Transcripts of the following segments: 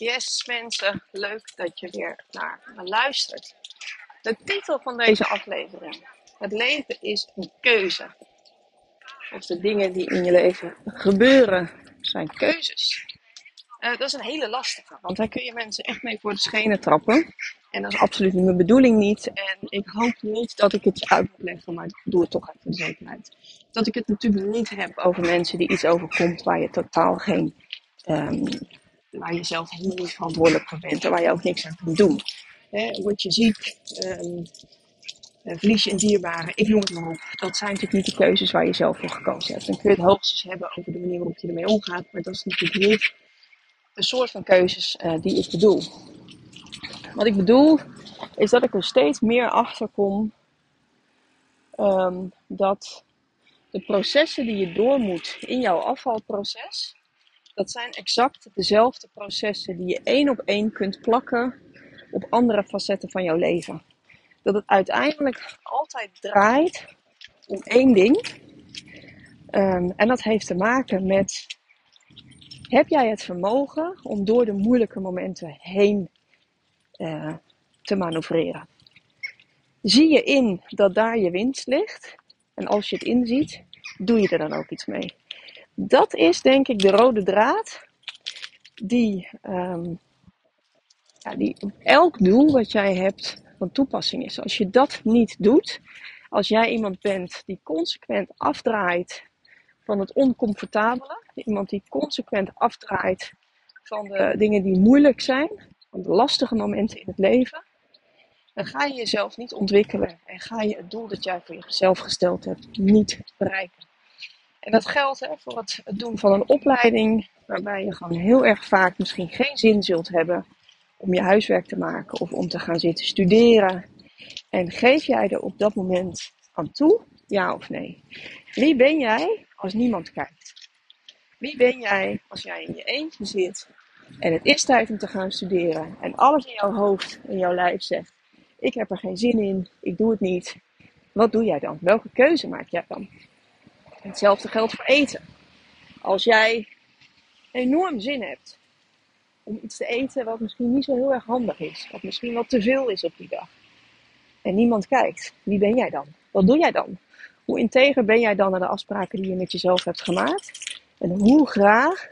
Yes, mensen, leuk dat je weer naar me luistert. De titel van deze aflevering: Het leven is een keuze. Of de dingen die in je leven gebeuren zijn keuzes. Uh, dat is een hele lastige, want daar kun je mensen echt mee voor de schenen trappen. En dat is absoluut mijn bedoeling niet. En ik hoop niet dat ik het je uit moet leggen, maar ik doe het toch even de zekerheid. Dat ik het natuurlijk niet heb over mensen die iets overkomt waar je totaal geen um, waar je zelf helemaal niet verantwoordelijk voor bent en waar je ook niks aan kunt doen. He, word je ziek, um, verlies je een dierbare, ik noem het maar op. Dat zijn natuurlijk niet de keuzes waar je zelf voor gekozen hebt. Dan kun je het hoogstens hebben over de manier waarop je ermee omgaat, maar dat is natuurlijk niet de soort van keuzes uh, die ik bedoel. Wat ik bedoel is dat ik er steeds meer achter kom um, dat de processen die je door moet in jouw afvalproces, dat zijn exact dezelfde processen die je één op één kunt plakken op andere facetten van jouw leven. Dat het uiteindelijk altijd draait om één ding. Um, en dat heeft te maken met: heb jij het vermogen om door de moeilijke momenten heen uh, te manoeuvreren? Zie je in dat daar je winst ligt? En als je het inziet, doe je er dan ook iets mee? Dat is denk ik de rode draad die, um, ja, die op elk doel wat jij hebt van toepassing is. Als je dat niet doet, als jij iemand bent die consequent afdraait van het oncomfortabele, iemand die consequent afdraait van de dingen die moeilijk zijn, van de lastige momenten in het leven, dan ga je jezelf niet ontwikkelen en ga je het doel dat jij voor jezelf gesteld hebt niet bereiken. En dat geldt hè, voor het, doen van een opleiding, waarbij je gewoon heel erg vaak misschien geen zin zult hebben om je huiswerk te maken of om te gaan zitten studeren. En geef jij er op dat moment aan toe, ja of nee? Wie ben jij als niemand kijkt? Wie ben jij als jij in je eentje zit en het is tijd om te gaan studeren en alles in jouw hoofd en jouw lijf zegt: Ik heb er geen zin in, ik doe het niet. Wat doe jij dan? Welke keuze maak jij dan? Hetzelfde geldt voor eten. Als jij enorm zin hebt om iets te eten wat misschien niet zo heel erg handig is, wat misschien wat te veel is op die dag, en niemand kijkt, wie ben jij dan? Wat doe jij dan? Hoe integer ben jij dan naar de afspraken die je met jezelf hebt gemaakt? En hoe graag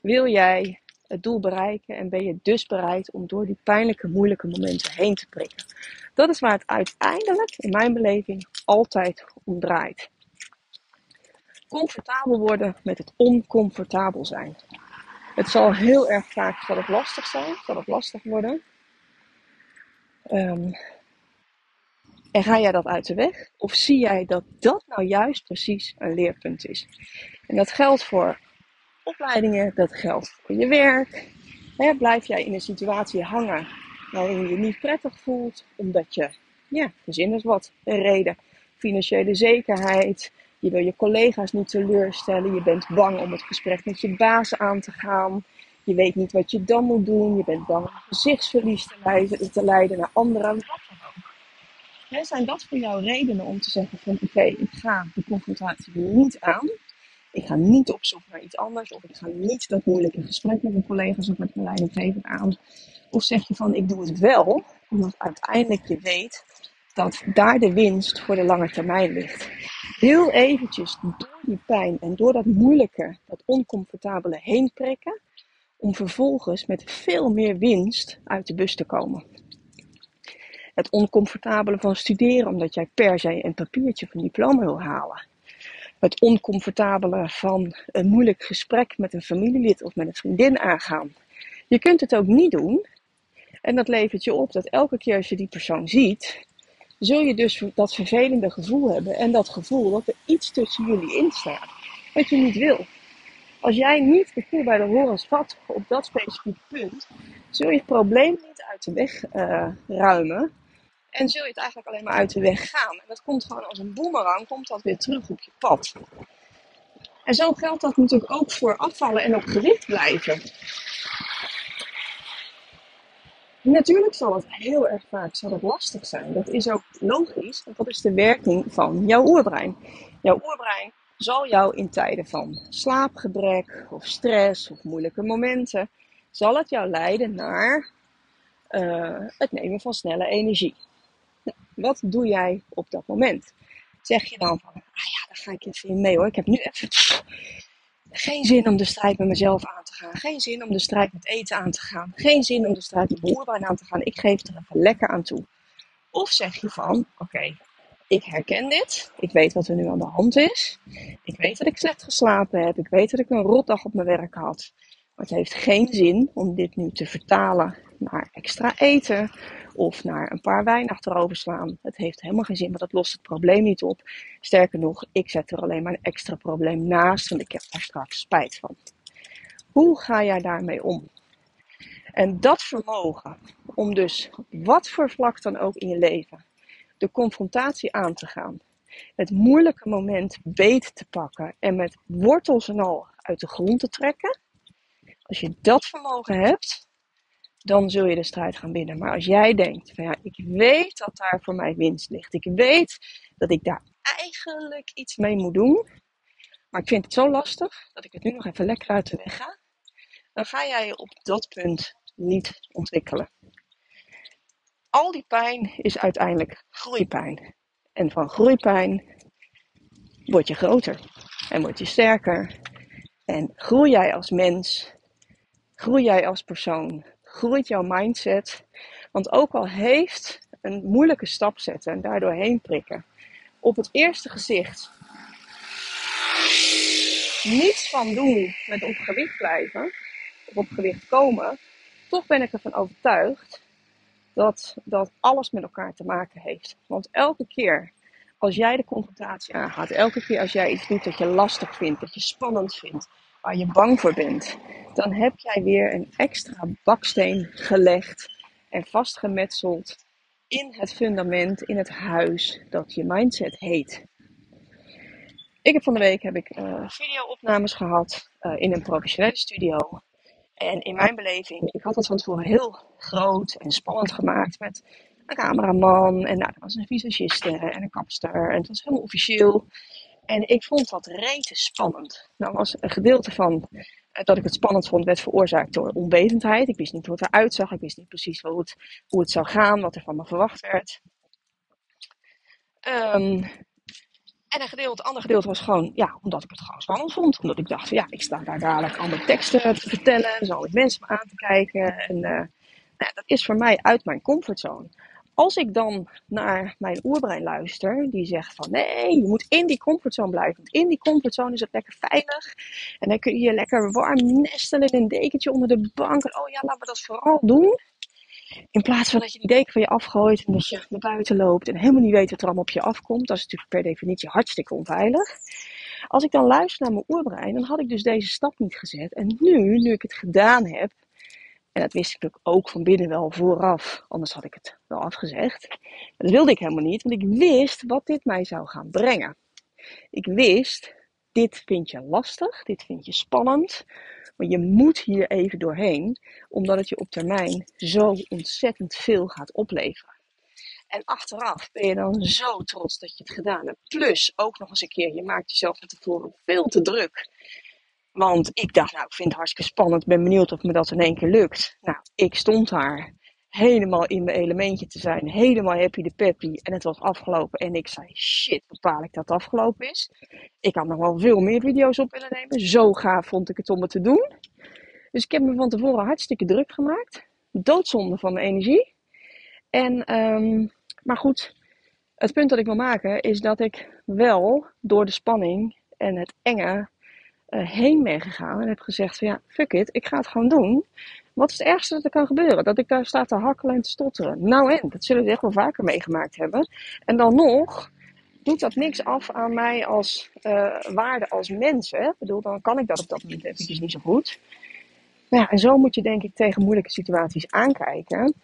wil jij het doel bereiken en ben je dus bereid om door die pijnlijke, moeilijke momenten heen te prikken? Dat is waar het uiteindelijk, in mijn beleving, altijd om draait comfortabel worden met het oncomfortabel zijn. Het zal heel erg vaak zal het lastig zijn, zal het lastig worden. Um, en ga jij dat uit de weg? Of zie jij dat dat nou juist precies een leerpunt is? En dat geldt voor opleidingen, dat geldt voor je werk. blijf jij in een situatie hangen waarin je je niet prettig voelt, omdat je, ja, gezin is wat, een reden, financiële zekerheid, je wil je collega's niet teleurstellen. Je bent bang om het gesprek met je baas aan te gaan. Je weet niet wat je dan moet doen. Je bent bang om gezichtsverlies te leiden, te leiden naar anderen. Zijn dat voor jou redenen om te zeggen van oké, ik ga de confrontatie niet aan. Ik ga niet op zoek naar iets anders. Of ik ga niet dat moeilijke gesprek met mijn collega's of met mijn leidinggever aan. Of zeg je van ik doe het wel. Omdat uiteindelijk je weet dat daar de winst voor de lange termijn ligt. Heel eventjes door die pijn en door dat moeilijke, dat oncomfortabele heen trekken, om vervolgens met veel meer winst uit de bus te komen. Het oncomfortabele van studeren omdat jij per se een papiertje van diploma wil halen. Het oncomfortabele van een moeilijk gesprek met een familielid of met een vriendin aangaan. Je kunt het ook niet doen. En dat levert je op dat elke keer als je die persoon ziet, zul je dus dat vervelende gevoel hebben. En dat gevoel dat er iets tussen jullie in staat. Wat je niet wil. Als jij niet de koe bij de horens vat op dat specifieke punt, zul je het probleem niet uit de weg uh, ruimen. En zul je het eigenlijk alleen maar uit de weg gaan. En dat komt gewoon als een boemerang, komt dat weer terug op je pad. En zo geldt dat natuurlijk ook voor afvallen en op gewicht blijven. Natuurlijk zal het heel erg vaak zal het lastig zijn. Dat is ook logisch, want dat is de werking van jouw oerbrein. Jouw oerbrein zal jou in tijden van slaapgebrek of stress of moeilijke momenten, zal het jou leiden naar uh, het nemen van snelle energie. Wat doe jij op dat moment? Zeg je dan van, ah ja, daar ga ik even in mee hoor. Ik heb nu even geen zin om de strijd met mezelf aan te gaan. Geen zin om de strijd met eten aan te gaan. Geen zin om de strijd met boerbaan aan te gaan. Ik geef er even lekker aan toe. Of zeg je van, oké, ik herken dit. Ik weet wat er nu aan de hand is. Ik weet dat ik slecht geslapen heb. Ik weet dat ik een rotdag op mijn werk had. Het heeft geen zin om dit nu te vertalen naar extra eten of naar een paar wijn achterover slaan. Het heeft helemaal geen zin, want dat lost het probleem niet op. Sterker nog, ik zet er alleen maar een extra probleem naast, want ik heb daar straks spijt van. Hoe ga jij daarmee om? En dat vermogen om dus wat voor vlak dan ook in je leven de confrontatie aan te gaan, het moeilijke moment beet te pakken en met wortels en al uit de grond te trekken. Als je dat vermogen hebt, dan zul je de strijd gaan winnen. Maar als jij denkt, van ja, ik weet dat daar voor mij winst ligt. Ik weet dat ik daar eigenlijk iets mee moet doen. Maar ik vind het zo lastig dat ik het nu nog even lekker uit de weg ga. Dan ga jij je op dat punt niet ontwikkelen. Al die pijn is uiteindelijk groeipijn. En van groeipijn word je groter en word je sterker. En groei jij als mens, groei jij als persoon, groeit jouw mindset. Want ook al heeft een moeilijke stap zetten en daardoor heen prikken, op het eerste gezicht niets van doen met op gewicht blijven, of op gewicht komen, toch ben ik ervan overtuigd dat dat alles met elkaar te maken heeft. Want elke keer als jij de confrontatie aangaat, elke keer als jij iets doet dat je lastig vindt, dat je spannend vindt, waar je bang voor bent, dan heb jij weer een extra baksteen gelegd en vastgemetseld in het fundament, in het huis dat je mindset heet. Ik heb van de week heb ik uh, video-opnames gehad uh, in een professionele studio. En in mijn beleving, ik had het van tevoren heel groot en spannend gemaakt met een cameraman. En nou, er was een visagiste en een kapster. En het was helemaal officieel. En ik vond dat rete spannend. Nou was een gedeelte van eh, dat ik het spannend vond, werd veroorzaakt door onwetendheid. Ik wist niet hoe het eruit zag. Ik wist niet precies hoe het, hoe het zou gaan, wat er van me verwacht werd. Um, en een gedeelte, ander gedeelte was gewoon, ja, omdat ik het gewoon spannend vond. Omdat ik dacht, ja, ik sta daar dadelijk allemaal teksten te vertellen. Er zal ik mensen aan te kijken. En uh, nou, dat is voor mij uit mijn comfortzone. Als ik dan naar mijn oerbrein luister, die zegt van nee, je moet in die comfortzone blijven. Want in die comfortzone is het lekker veilig. En dan kun je lekker warm nestelen in een dekentje onder de bank. Oh ja, laten we dat vooral doen. In plaats van dat je die deken van je afgooit en dat je naar buiten loopt en helemaal niet weet wat er allemaal op je afkomt. Dat is natuurlijk per definitie hartstikke onveilig. Als ik dan luister naar mijn oerbrein, dan had ik dus deze stap niet gezet. En nu, nu ik het gedaan heb, en dat wist ik natuurlijk ook van binnen wel vooraf, anders had ik het wel afgezegd. Dat wilde ik helemaal niet, want ik wist wat dit mij zou gaan brengen. Ik wist, dit vind je lastig, dit vind je spannend, maar je moet hier even doorheen, omdat het je op termijn zo ontzettend veel gaat opleveren. En achteraf ben je dan zo trots dat je het gedaan hebt. Plus ook nog eens een keer, je maakt jezelf van tevoren veel te druk. Want ik dacht, nou, ik vind het hartstikke spannend. Ben benieuwd of me dat in één keer lukt. Nou, ik stond daar helemaal in mijn elementje te zijn. Helemaal happy de peppy. En het was afgelopen. En ik zei, shit, bepaal ik dat het afgelopen is. Ik had nog wel veel meer video's op willen nemen. Zo gaaf vond ik het om het te doen. Dus ik heb me van tevoren hartstikke druk gemaakt. Doodzonde van mijn energie. En, um, maar goed, het punt dat ik wil maken is dat ik wel door de spanning en het enge heen ben gegaan. En heb gezegd van ja, fuck it, ik ga het gewoon doen. Wat is het ergste dat er kan gebeuren? Dat ik daar sta te hakkelen en te stotteren. Nou en, dat zullen we echt wel vaker meegemaakt hebben. En dan nog doet dat niks af aan mij als uh, waarde als mens. Hè? Ik bedoel, dan kan ik dat op dat moment eventjes niet zo goed. Nou ja, en zo moet je denk ik tegen moeilijke situaties aankijken.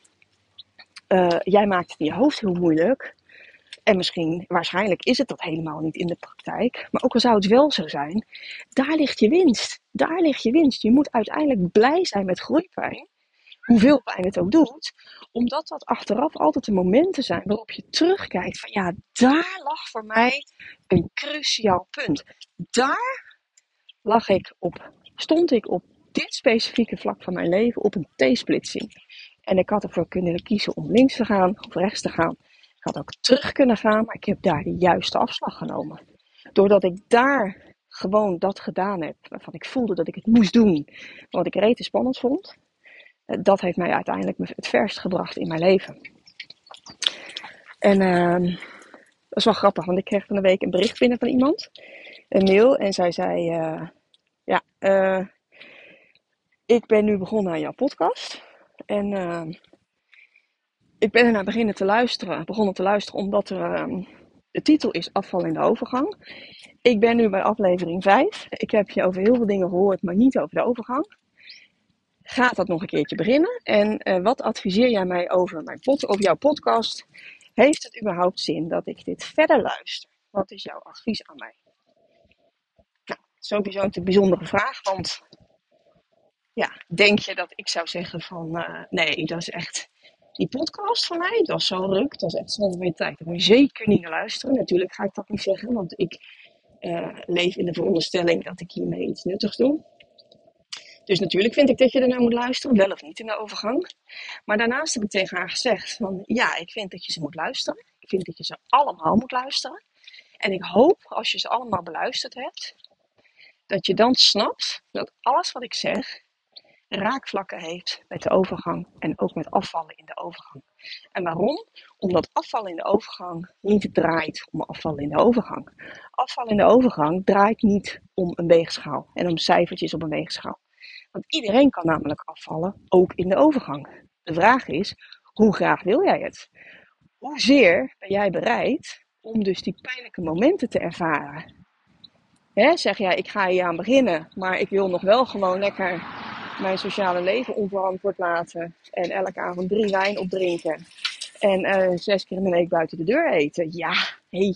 Uh, jij maakt het je hoofd heel moeilijk. En misschien, waarschijnlijk is het dat helemaal niet in de praktijk. Maar ook al zou het wel zo zijn, daar ligt je winst. Daar ligt je winst. Je moet uiteindelijk blij zijn met groeipijn. Hoeveel pijn het ook doet. Omdat dat achteraf altijd de momenten zijn waarop je terugkijkt van ja, daar lag voor mij een cruciaal punt. Daar lag ik op, stond ik op dit specifieke vlak van mijn leven op een T-splitsing. En ik had ervoor kunnen kiezen om links te gaan of rechts te gaan. Ik had ook terug kunnen gaan, maar ik heb daar de juiste afslag genomen. Doordat ik daar gewoon dat gedaan heb, waarvan ik voelde dat ik het moest doen, wat ik rete spannend vond, eh, dat heeft mij uiteindelijk het verst gebracht in mijn leven. En uh, dat is wel grappig, want ik kreeg van de week een bericht binnen van iemand, een mail, en zij zei: uh, Ja, uh, ik ben nu begonnen aan jouw podcast. En uh, ik ben er naar beginnen te luisteren, begonnen te luisteren omdat er, uh, de titel is Afval in de overgang. Ik ben nu bij aflevering 5. Ik heb je over heel veel dingen gehoord, maar niet over de overgang. Gaat dat nog een keertje beginnen? En uh, wat adviseer jij mij over, mijn pod, over jouw podcast? Heeft het überhaupt zin dat ik dit verder luister? Wat is jouw advies aan mij? Nou, sowieso een bijzondere vraag, want ja, denk je dat ik zou zeggen van uh, nee, dat is echt die podcast van mij, dat is zo leuk, dat is echt zonde van je tijd. Daar moet zeker niet naar luisteren. Natuurlijk ga ik dat niet zeggen, want ik uh, leef in de veronderstelling dat ik hiermee iets nuttigs doe. Dus natuurlijk vind ik dat je er naar moet luisteren, wel of niet in de overgang. Maar daarnaast heb ik tegen haar gezegd van ja, ik vind dat je ze moet luisteren. Ik vind dat je ze allemaal moet luisteren. En ik hoop als je ze allemaal beluisterd hebt, dat je dan snapt dat alles wat ik zeg raakvlakken heeft met de overgang en ook met afvallen in de overgang. En waarom? Omdat afvallen in de overgang niet draait om afvallen in de overgang. Afvallen in de overgang draait niet om een weegschaal en om cijfertjes op een weegschaal. Want iedereen kan namelijk afvallen, ook in de overgang. De vraag is, hoe graag wil jij het? Hoezeer ben jij bereid om dus die pijnlijke momenten te ervaren? Hè, zeg jij, ik ga hier aan beginnen, maar ik wil nog wel gewoon lekker mijn sociale leven onverantwoord laten. En elke avond drie wijn opdrinken. En uh, zes keer in de week buiten de deur eten. Ja, hé.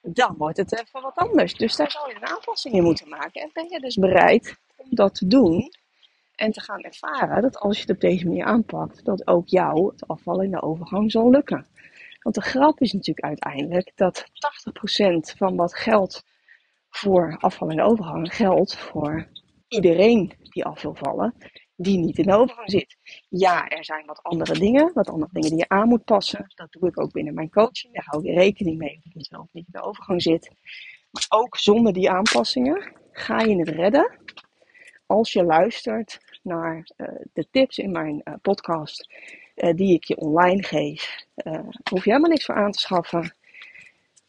Dan wordt het even wat anders. Dus daar zou je een aanpassing in moeten maken. En ben je dus bereid om dat te doen. En te gaan ervaren dat als je het op deze manier aanpakt, dat ook jou het afval in de overgang zal lukken. Want de grap is natuurlijk uiteindelijk dat 80% van wat geldt voor afval in de overgang geldt voor iedereen die af wil vallen, die niet in de overgang zit. Ja, er zijn wat andere dingen, wat andere dingen die je aan moet passen. Dat doe ik ook binnen mijn coaching. Daar hou ik rekening mee of ik zelf niet in de overgang zit. Maar ook zonder die aanpassingen ga je het redden als je luistert naar uh, de tips in mijn uh, podcast uh, die ik je online geef. hoef je helemaal niks voor aan te schaffen.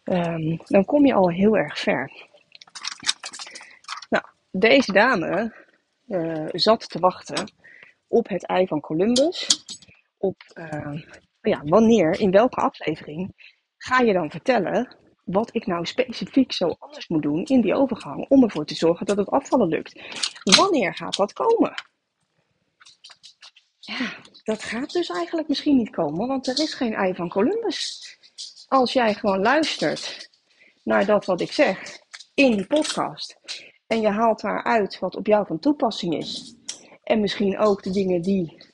Um, dan kom je al heel erg ver. Deze dame uh, zat te wachten op het ei van Columbus. Op uh, ja, wanneer, in welke aflevering ga je dan vertellen wat ik nou specifiek zo anders moet doen in die overgang om ervoor te zorgen dat het afvallen lukt. Wanneer gaat dat komen? Ja, dat gaat dus eigenlijk misschien niet komen, want er is geen ei van Columbus. Als jij gewoon luistert naar dat wat ik zeg in die podcast en je haalt daaruit wat op jou van toepassing is. En misschien ook de dingen die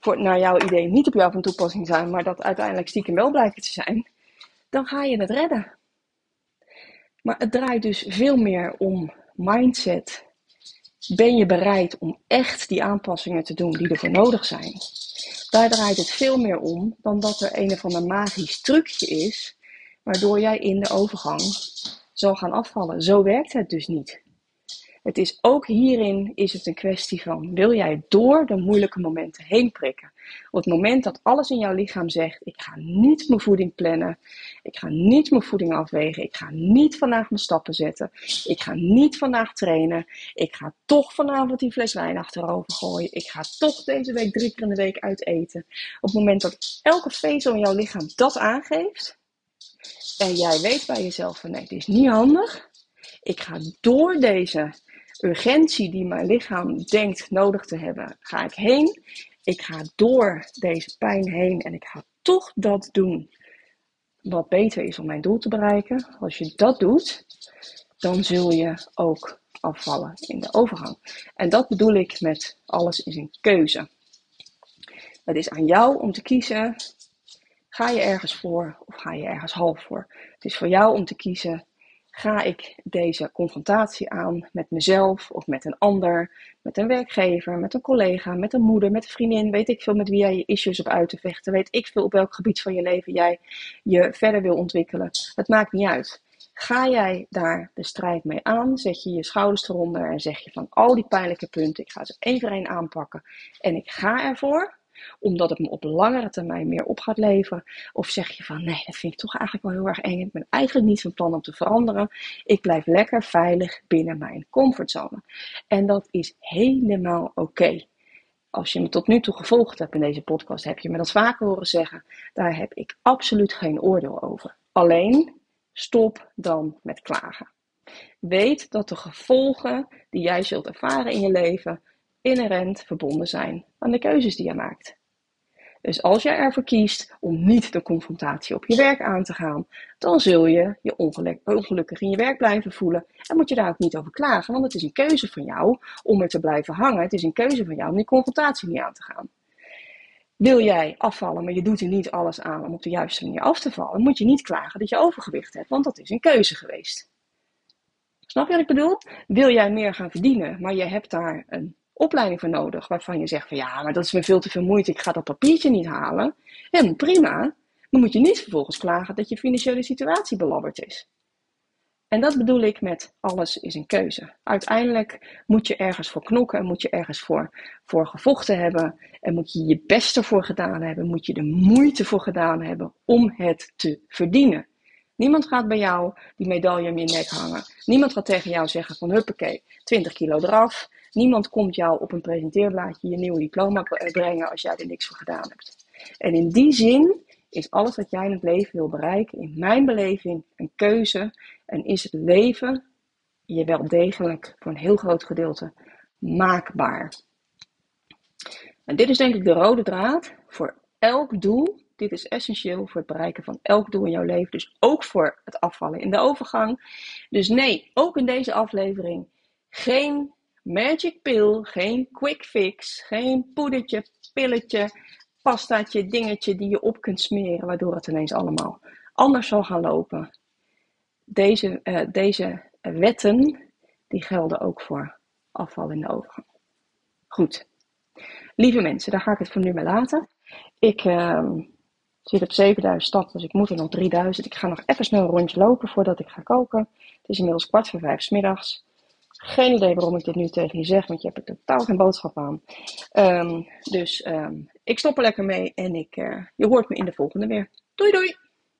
voor, naar jouw idee niet op jou van toepassing zijn, maar dat uiteindelijk stiekem wel blijken te zijn. Dan ga je het redden. Maar het draait dus veel meer om mindset. Ben je bereid om echt die aanpassingen te doen die ervoor nodig zijn? Daar draait het veel meer om dan dat er een of ander magisch trucje is, waardoor jij in de overgang zal gaan afvallen. Zo werkt het dus niet. Het is ook hierin is het een kwestie van wil jij door de moeilijke momenten heen prikken. Op het moment dat alles in jouw lichaam zegt ik ga niet mijn voeding plannen, ik ga niet mijn voeding afwegen, ik ga niet vandaag mijn stappen zetten, ik ga niet vandaag trainen, ik ga toch vanavond die fles wijn achterover gooien, ik ga toch deze week drie keer in de week uit eten. Op het moment dat elke vezel in jouw lichaam dat aangeeft en jij weet bij jezelf van nee, dit is niet handig. Ik ga door deze urgentie die mijn lichaam denkt nodig te hebben, ga ik heen. Ik ga door deze pijn heen en ik ga toch dat doen wat beter is om mijn doel te bereiken. Als je dat doet, dan zul je ook afvallen in de overgang. En dat bedoel ik met alles is een keuze. Het is aan jou om te kiezen. Ga je ergens voor of ga je ergens half voor? Het is voor jou om te kiezen Ga ik deze confrontatie aan met mezelf of met een ander, met een werkgever, met een collega, met een moeder, met een vriendin, weet ik veel met wie jij je issues op uit te vechten, weet ik veel op welk gebied van je leven jij je verder wil ontwikkelen. Het maakt niet uit. Ga jij daar de strijd mee aan? Zet je je schouders eronder en zeg je van al die pijnlijke punten, ik ga ze één voor één aanpakken en ik ga ervoor omdat het me op langere termijn meer op gaat leveren? Of zeg je van nee, dat vind ik toch eigenlijk wel heel erg eng. Ik ben eigenlijk niet van plan om te veranderen. Ik blijf lekker veilig binnen mijn comfortzone. En dat is helemaal oké. Als je me tot nu toe gevolgd hebt in deze podcast, heb je me dat vaker horen zeggen. Daar heb ik absoluut geen oordeel over. Alleen stop dan met klagen. Weet dat de gevolgen die jij zult ervaren in je leven inherent verbonden zijn aan de keuzes die je maakt. Dus als jij ervoor kiest om niet de confrontatie op je werk aan te gaan, dan zul je je ongelukkig in je werk blijven voelen. En moet je daar ook niet over klagen, want het is een keuze van jou om er te blijven hangen. Het is een keuze van jou om die confrontatie niet aan te gaan. Wil jij afvallen, maar je doet er niet alles aan om op de juiste manier af te vallen, moet je niet klagen dat je overgewicht hebt, want dat is een keuze geweest. Snap je wat ik bedoel? Wil jij meer gaan verdienen, maar je hebt daar een opleiding voor nodig waarvan je zegt van ja, maar dat is me veel te veel moeite, ik ga dat papiertje niet halen. En prima, dan moet je niet vervolgens klagen dat je financiële situatie belabberd is. En dat bedoel ik met alles is een keuze. Uiteindelijk moet je ergens voor knokken en moet je ergens voor, voor gevochten hebben. En moet je je best ervoor gedaan hebben. Moet je de moeite voor gedaan hebben om het te verdienen. Niemand gaat bij jou die medaille om je nek hangen. Niemand gaat tegen jou zeggen van huppakee, 20 kilo eraf. Niemand komt jou op een presenteerblaadje je nieuwe diploma brengen als jij er niks voor gedaan hebt. En in die zin is alles wat jij in het leven wil bereiken, in mijn beleving, een keuze. En is het leven je wel degelijk voor een heel groot gedeelte maakbaar. En dit is denk ik de rode draad voor elk doel. Dit is essentieel voor het bereiken van elk doel in jouw leven. Dus ook voor het afvallen in de overgang. Dus nee, ook in deze aflevering geen magic pill, geen quick fix, geen poedertje, pilletje, pastaatje, dingetje die je op kunt smeren, waardoor het ineens allemaal anders zal gaan lopen. Deze, uh, deze wetten, die gelden ook voor afval in de overgang. Goed. Lieve mensen, daar ga ik het voor nu mee laten. Ik uh, zit op 7000 stappen, dus ik moet er nog 3000. Ik ga nog even snel een rondje lopen voordat ik ga koken. Het is inmiddels kwart voor vijf s middags. Geen idee waarom ik dit nu tegen je zeg, want je hebt er totaal geen boodschap aan. Um, dus um, ik stop er lekker mee en ik, uh, je hoort me in de volgende weer. Doei doei!